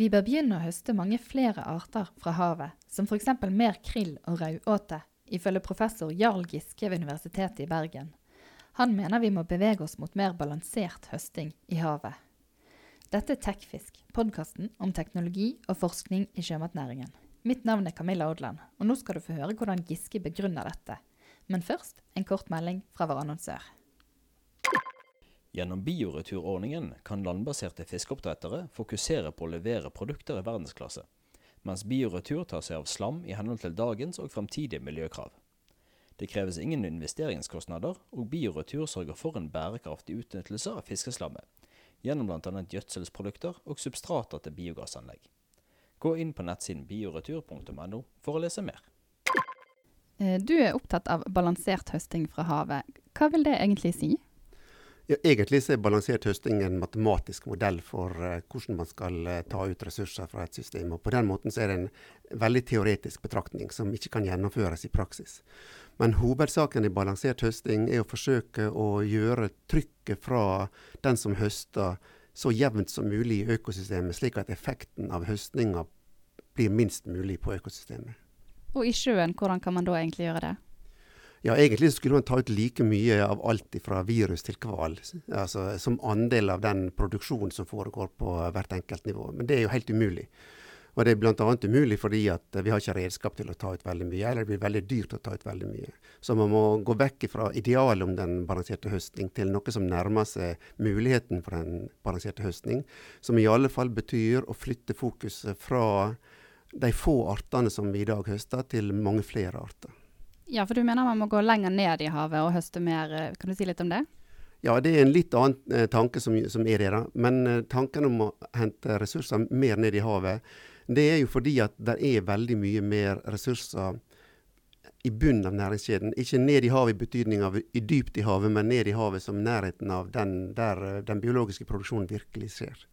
Vi bør begynne å høste mange flere arter fra havet, som f.eks. mer krill og rauåte, ifølge professor Jarl Giske ved Universitetet i Bergen. Han mener vi må bevege oss mot mer balansert høsting i havet. Dette er Tekfisk, podkasten om teknologi og forskning i sjømatnæringen. Mitt navn er Camilla Odland, og nå skal du få høre hvordan Giske begrunner dette. Men først en kort melding fra vår annonsør. Gjennom bioreturordningen kan landbaserte fiskeoppdrettere fokusere på å levere produkter i verdensklasse, mens bioretur tar seg av slam i henhold til dagens og fremtidige miljøkrav. Det kreves ingen investeringskostnader, og bioretur sørger for en bærekraftig utnyttelse av fiskeslammet, gjennom bl.a. gjødselsprodukter og substrater til biogassanlegg. Gå inn på nettsiden bioretur.no for å lese mer. Eh, du er opptatt av balansert høsting fra havet. Hva vil det egentlig si? Ja, egentlig er balansert høsting en matematisk modell for uh, hvordan man skal uh, ta ut ressurser fra et system. og På den måten er det en veldig teoretisk betraktning som ikke kan gjennomføres i praksis. Men hovedsaken i balansert høsting er å forsøke å gjøre trykket fra den som høster så jevnt som mulig i økosystemet, slik at effekten av høstinga blir minst mulig på økosystemet. Og i sjøen, hvordan kan man da egentlig gjøre det? Ja, egentlig skulle man ta ut like mye av alt fra virus til hval, altså, som andel av den produksjonen som foregår på hvert enkelt nivå. Men det er jo helt umulig. Og det er bl.a. umulig fordi at vi har ikke redskap til å ta ut veldig mye, eller det blir veldig dyrt å ta ut veldig mye. Så man må gå vekk fra idealet om den balanserte høstning til noe som nærmer seg muligheten for den balanserte høstning, som i alle fall betyr å flytte fokuset fra de få artene som vi i dag høster, til mange flere arter. Ja, for du mener man må gå lenger ned i havet og høste mer. Eh, kan du si litt om det? Ja, det er en litt annen eh, tanke som, som, er det. da. Men eh, tanken om å hente ressurser mer ned i havet, det er jo fordi at det er veldig mye mer ressurser i bunnen av næringskjeden. Ikke ned i havet i betydning av i dypt i havet, men ned i havet som nærheten av den, der eh, den biologiske produksjonen virkelig skjer.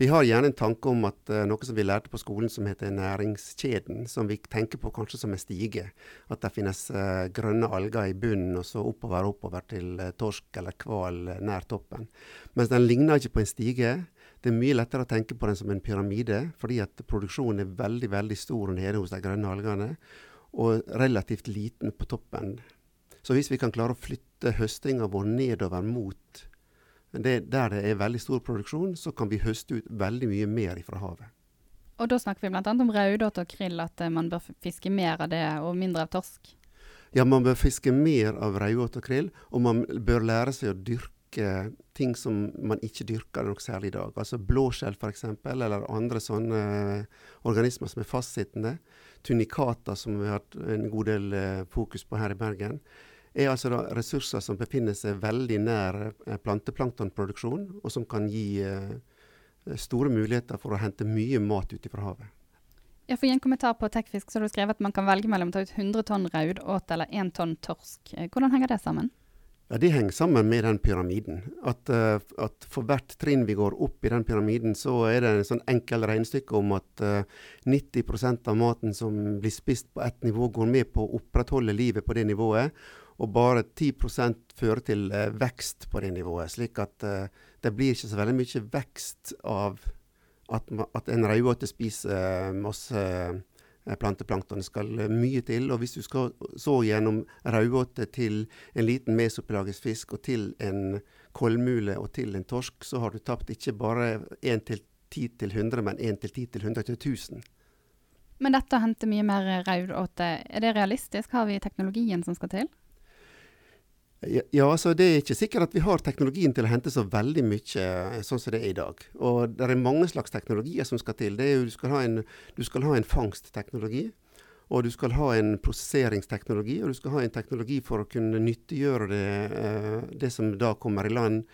Vi har gjerne en tanke om at uh, noe som vi lærte på skolen som heter næringskjeden, som vi tenker på kanskje som en stige. At det finnes uh, grønne alger i bunnen, og så oppover oppover til uh, torsk eller hval nær toppen. Mens den ligner ikke på en stige. Det er mye lettere å tenke på den som en pyramide, fordi at produksjonen er veldig veldig stor nede hos de grønne algene, og relativt liten på toppen. Så hvis vi kan klare å flytte høstinga vår nedover mot det, der det er veldig stor produksjon, så kan vi høste ut veldig mye mer fra havet. Og da snakker vi bl.a. om raudåte og krill, at eh, man bør fiske mer av det og mindre av torsk? Ja, man bør fiske mer av raudåte og krill, og man bør lære seg å dyrke ting som man ikke dyrker noe særlig i dag. Altså blåskjell f.eks., eller andre sånne uh, organismer som er fastsittende. Tunikata, som vi har hatt en god del uh, fokus på her i Bergen er altså da ressurser som befinner seg veldig nær eh, planteplanktonproduksjon, og som kan gi eh, store muligheter for å hente mye mat ut fra havet. Ja, for I en kommentar på Tekfisk så har du skrevet at man kan velge mellom å ta ut 100 tonn raudåte eller 1 tonn torsk. Eh, hvordan henger det sammen? Ja, Det henger sammen med den pyramiden. At, at, for hvert trinn vi går opp i den pyramiden, så er det en sånn enkel regnestykke om at uh, 90% av maten som blir spist på ett nivå, går med på å opprettholde livet på det nivået og bare 10 fører til eh, vekst på det nivået. Slik at eh, det blir ikke så veldig mye vekst av at, at en raudåte spiser eh, masse planteplankton. Det skal mye til. Og hvis du skal så gjennom raudåte til en liten mesopelagisk fisk, og til en kolmule og til en torsk, så har du tapt ikke bare 1 til 10 til 100, men 1 til 10 til 100 til 1000. Men dette å hente mye mer raudåte, er det realistisk? Har vi teknologien som skal til? Ja, altså Det er ikke sikkert at vi har teknologien til å hente så veldig mye eh, sånn som det er i dag. Og Det er mange slags teknologier som skal til. Jo, du, skal ha en, en fangstteknologi. Og du skal ha en prosesseringsteknologi, og du skal ha en teknologi for å kunne nyttiggjøre det, eh, det som da kommer i land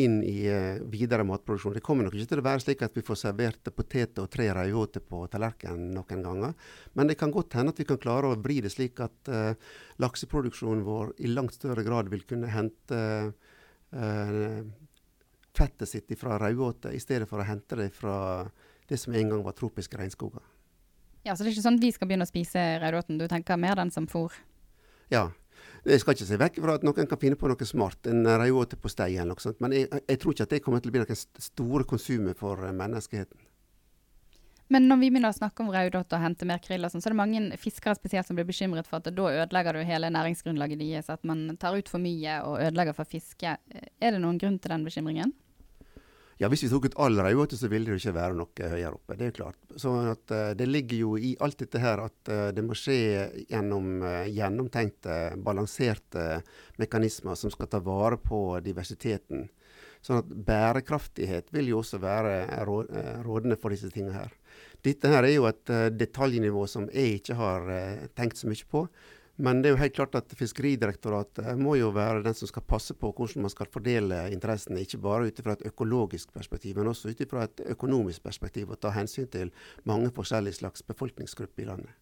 inn i uh, videre matproduksjon. Det kommer nok ikke til å være slik at vi får servert poteter og tre rødhåter på tallerkenen noen ganger. Men det kan godt hende at vi kan klare å vri det slik at uh, lakseproduksjonen vår i langt større grad vil kunne hente uh, fettet sitt fra rødhåter, i stedet for å hente det fra det som en gang var tropiske regnskoger. Ja, Så det er ikke sånn at vi skal begynne å spise rødhåten, du tenker mer den som fôr? Ja, jeg skal ikke se vekk fra at noen kan finne på noe smart, en rødåte på stei eller noe sånt. Men jeg, jeg, tror ikke at det kommer til å bli noe store konsumet for eh, menneskeheten. Men når vi begynner å snakke om raudåte og hente mer krill, og sånn, så er det mange fiskere spesielt som blir bekymret for at da ødelegger du hele næringsgrunnlaget deres. At man tar ut for mye og ødelegger for fiske. Er det noen grunn til den bekymringen? Ja, Hvis vi tok ut all raudåte, så ville det jo ikke være noe høyere oppe. Det er jo klart. Så at, uh, Det ligger jo i alt dette her at uh, det må skje gjennom uh, gjennomtenkte, balanserte mekanismer som skal ta vare på diversiteten. Sånn at bærekraftighet vil jo også være rådende for disse tingene her. Dette her er jo et detaljnivå som jeg ikke har tenkt så mye på. Men det er jo helt klart at Fiskeridirektoratet må jo være den som skal passe på hvordan man skal fordele interessene, ikke bare ut fra et økologisk perspektiv, men også ut fra et økonomisk perspektiv, og ta hensyn til mange forskjellige slags befolkningsgrupper i landet.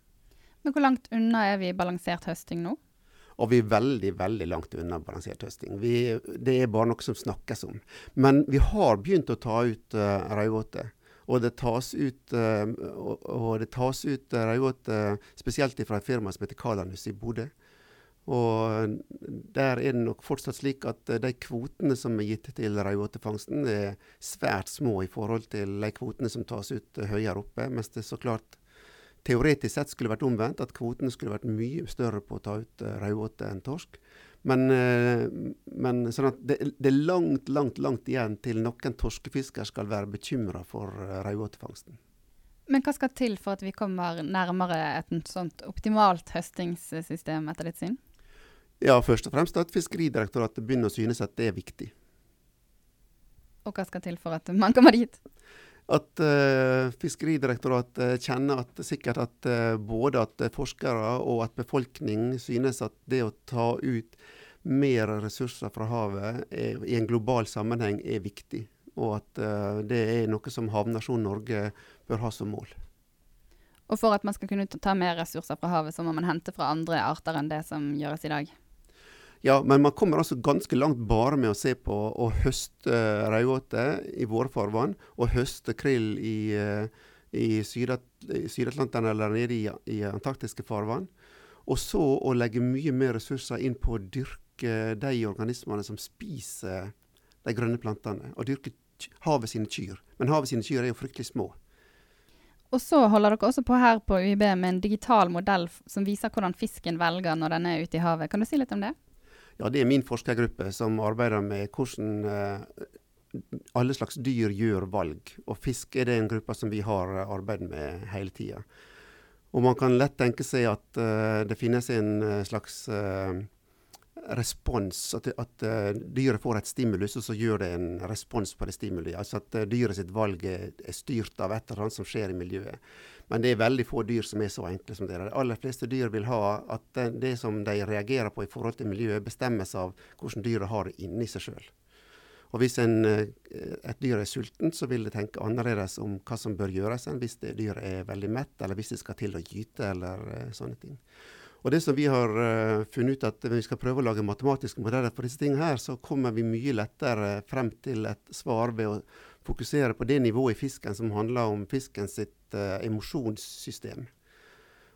Men hvor langt unna er vi balansert høsting nå? Og vi er veldig veldig langt unna balansert høsting. Vi, det er bare noe som snakkes om. Men vi har begynt å ta ut uh, eh, røyvåte. Og det tas ut, uh, og, og det tas ut uh, raudåte spesielt fra et firma som heter Kalanus i Bodø. Og der er det nok fortsatt slik at de kvotene som er gitt til raudåtefangsten, er svært små i forhold til de kvotene som tas ut høyere oppe. Mens det så klart teoretisk sett skulle vært omvendt, at kvotene skulle vært mye større på å ta ut uh, enn torsk. Men, eh, men sånn det, det, er langt, langt langt igjen til noen torskefisker skal være bekymra for uh, raudåtefangsten. Men hva skal til for at vi kommer nærmere et sånt optimalt høstingssystem, etter ditt syn? Ja, først og fremst at Fiskeridirektoratet begynner å synes at det er viktig. Og hva skal til for at man kommer dit? At uh, Fiskeridirektoratet kjenner at, sikkert at uh, både at forskere og at befolkning synes at det å ta ut mer ressurser fra havet er, i en global sammenheng er viktig. Og at uh, det er noe som havnasjonen Norge bør ha som mål. Og for at man skal kunne ta mer ressurser fra havet, så må man hente fra andre arter enn det som gjøres i dag? Ja, men man kommer altså ganske langt bare med å se på å høste uh, raudåte i våre farvann, og høste krill i, uh, i Syd-Atlanteren eller nede i, i, antarktiske farvann. Og så å legge mye mer ressurser inn på å dyrke de organismene som spiser de grønne plantene. Og dyrke havet sine kyr. Men havet sine kyr er jo fryktelig små. Og så holder dere også på her på UiB med en digital modell som viser hvordan fisken velger når den er ute i havet. Kan du si litt om det? Ja, Det er min forskergruppe som arbeider med hvordan eh, alle slags dyr gjør valg. Og fisk er det en gruppe som vi har arbeidet med hele tida. Og man kan lett tenke seg at uh, det finnes en slags respons. At, at dyret får et stimulus, og så gjør det en respons på det stimuliet. Altså at dyret sitt valg er, er, styrt av et eller annet som skjer i miljøet. Men det er veldig få dyr som er så enkle som det. De aller fleste dyr vil ha at det, det som de reagerer på i forhold til miljøet, bestemmes av hvordan dyret har det inni seg sjøl. Og hvis en, eh, et dyr er sultent, så vil det tenke annerledes om hva som bør gjøres, enn hvis det dyret er veldig mett, eller hvis det skal til å gyte, eller uh, sånne ting. Og det som vi har uh, funnet ut, at når vi skal prøve å lage matematiske modeller for disse tingene her, så kommer vi mye lettere frem til et svar ved å fokusere på det nivået i fisken som handler om fisken sitt uh, emosjonssystem.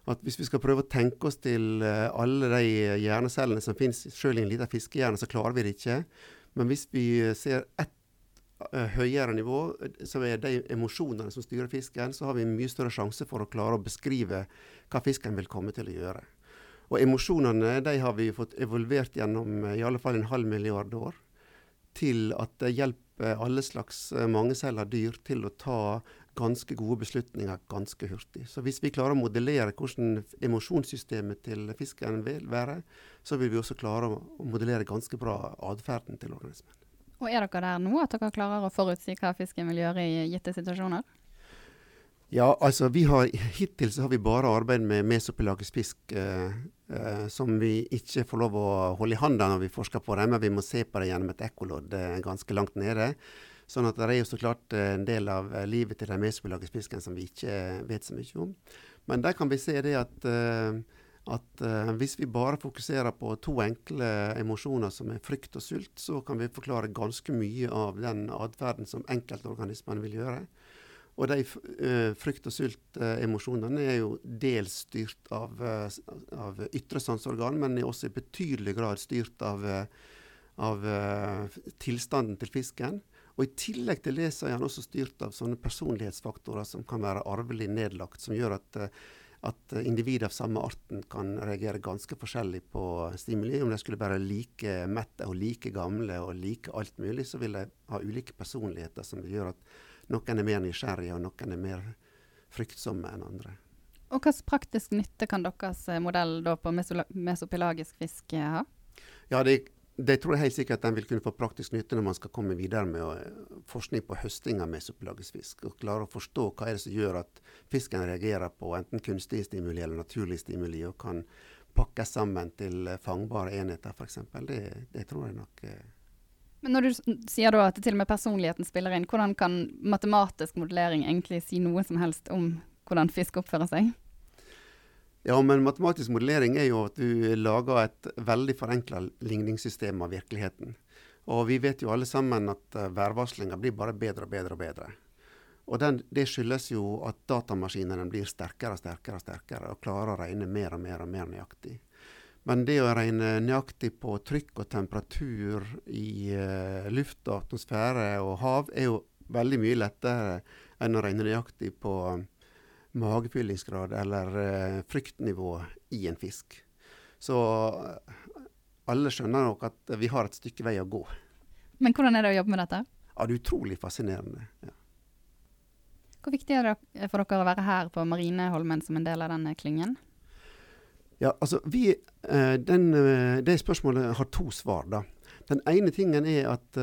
At hvis vi skal prøve å tenke oss til uh, alle de hjernecellene som finnes selv i en liten fiskehjerne, så klarer vi det ikke. Men hvis vi ser ett høyere nivå, som er de emosjonene som styrer fisken, så har vi mye større sjanse for å klare å beskrive hva fisken vil komme til å gjøre. Og emosjonene de har vi fått evolvert gjennom i alle fall en halv milliard år. Til at det hjelper alle slags mangecella dyr til å ta ganske gode beslutninger ganske hurtig. Så hvis vi klarer å modellere hvordan emosjonssystemet til fisken vil være, så vil vi også klare å modellere ganske bra atferden til organismen. Og Er dere der nå, at dere klarer å forutsi hva fisken vil gjøre i gitte situasjoner? Ja, altså vi har, Hittil så har vi bare arbeidet med mesopelagisk fisk eh, eh, som vi ikke får lov å holde i hånda når vi forsker på dem, men vi må se på det gjennom et ekkolodd eh, ganske langt nede. Sånn at det er jo så klart eh, en del av eh, livet til den mesopelagiske fisken som vi ikke eh, vet så mye om. Men der kan vi se det at, at hvis vi bare fokuserer på to enkle emosjoner som er frykt og sult, så kan vi forklare ganske mye av den atferden som enkeltorganismene vil gjøre. Og de frykt- og sultemosjonene er jo dels styrt av, av ytre sanseorgan, men er også i betydelig grad styrt av, av tilstanden til fisken. Og I tillegg til det så er han også styrt av sånne personlighetsfaktorer som kan være arvelig nedlagt, som gjør at, eh, at individer av samme arten kan reagere ganske forskjellig på stimuli. Om de skulle være like mette og like gamle og like alt mulig, så vil de ha ulike personligheter som vil gjøre at noen er mer nysgjerrige og noen er mer fryktsomme enn andre. Og Hvilken praktisk nytte kan deres eh, modell på mesopelagisk fisk eh, ha? Ja, det, det, tror jeg helt sikkert den vil kunne få praktisk nytte når man skal komme videre med eh, forskning på høsting av mesopelagisk fisk. Og klare å forstå hva er det som gjør at fisken reagerer på enten kunstig stimuli eller naturlig stimuli, og kan pakkes sammen til fangbare enheter f.eks. Det, det tror jeg nok men når du sier at til og med personligheten spiller inn, hvordan kan matematisk modellering egentlig si noe som helst om hvordan fisk oppfører seg? Ja, men matematisk modellering er jo at du lager et veldig forenkla ligningssystem av virkeligheten. Og vi vet jo alle sammen at uh, værvarslinga blir bare bedre og bedre og bedre. Og den, det skyldes jo at datamaskinene blir sterkere og sterkere og sterkere, og klarer å regne mer og mer og mer nøyaktig. Men det å regne nøyaktig på trykk og temperatur i uh, luft, atmosfære og hav er jo veldig mye lettere enn å regne nøyaktig på um, magefyllingsgrad eller uh, fryktnivå i en fisk. Så alle skjønner nok at vi har et stykke vei å gå. Men hvordan er det å jobbe med dette? Ja, Det er utrolig fascinerende. ja. Hvor viktig er det for dere å være her på Marineholmen som en del av denne klyngen? Ja, altså, vi, uh, den, Det spørsmålet har to svar. da. Den ene tingen er at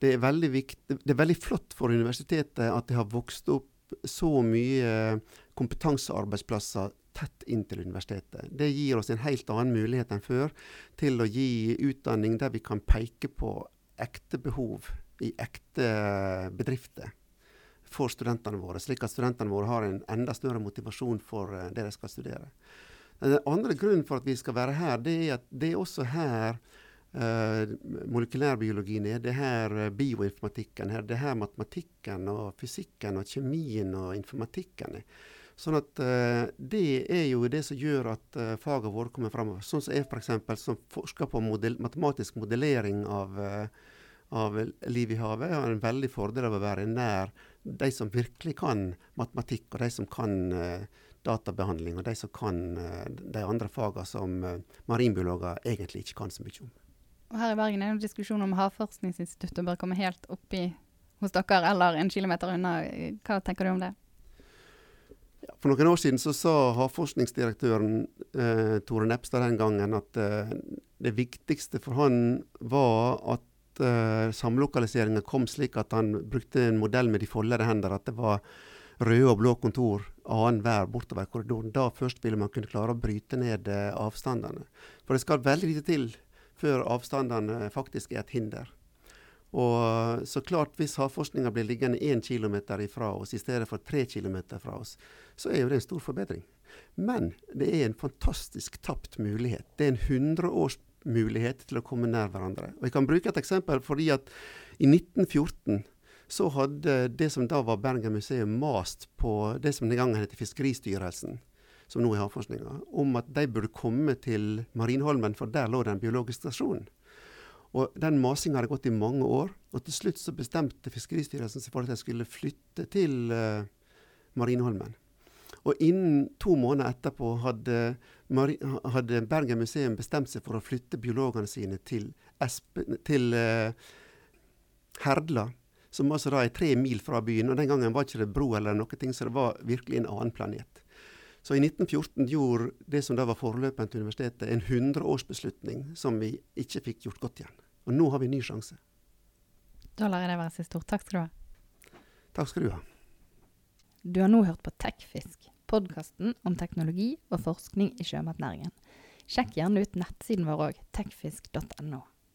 det er, veldig viktig, det er veldig flott for universitetet at det har vokst opp så mye kompetansearbeidsplasser tett inntil universitetet. Det gir oss en helt annen mulighet enn før til å gi utdanning der vi kan peke på ekte behov i ekte bedrifter for studentene våre, slik at studentene våre har en enda større motivasjon for det de skal studere. Den andre grunnen for at vi skal være her, det er at det er også her uh, molekylærbiologien er. Det er her uh, bioinformatikken er. Det er her matematikken og fysikken og kjemien og informatikken er. Sånn at uh, Det er jo det som gjør at uh, fagene våre kommer framover. Sånn som jeg f.eks. som forsker på modell, matematisk modellering av, uh, av liv i havet, har en veldig fordel av å være nær de som virkelig kan matematikk, og de som kan uh, databehandling, og de som kan de andre fagene som marinbiologer egentlig ikke kan så mye om. Og Her i Bergen er det en diskusjon om Havforskningsinstituttet bør komme helt oppi hos dere, eller en kilometer unna. Hva tenker du om det? For noen år siden så sa havforskningsdirektøren eh, Tore Nepstad den gangen at eh, det viktigste for han var at eh, samlokaliseringa kom slik at han brukte en modell med de foldede hender. At det var røde og blå kontor annenhver bortover korridoren. Da først ville man kunne klare å bryte ned eh, avstandene. For det skal veldig lite til før avstandene faktisk er et hinder. Og så klart, Hvis havforskninga blir liggende én kilometer ifra oss i stedet for tre kilometer fra oss, så er jo det en stor forbedring. Men det er en fantastisk tapt mulighet. Det er en hundreårsmulighet til å komme nær hverandre. Og Jeg kan bruke et eksempel. fordi at I 1914 så hadde det som da var Bergen museum, mast på det som den gangen het Fiskeristyrelsen, som nå er havforskninga, om at de burde komme til Marinholmen, for der lå det en biologisk stasjon. Og Den masinga hadde gått i mange år. og Til slutt så bestemte Fiskeristyrelsen seg for at de skulle flytte til uh, Marineholmen. Og Innen to måneder etterpå hadde, hadde, Bergen museum bestemt seg for å flytte biologene sine til, Espe, til uh, Herdla, som altså da er tre mil fra byen. og Den gangen var ikke det bro eller noe, så det var virkelig en annen planet. Så i 1914 gjorde det som da var forløperen til universitetet, en 100-årsbeslutning som vi ikke fikk gjort godt igjen. Og nå har vi en ny sjanse. Da lar jeg det være siste ord. Takk skal du ha. Takk skal du ha. Du har nå hørt på Tekfisk, podkasten om teknologi og forskning i sjømatnæringen. Sjekk gjerne ut nettsiden vår òg, tekfisk.no.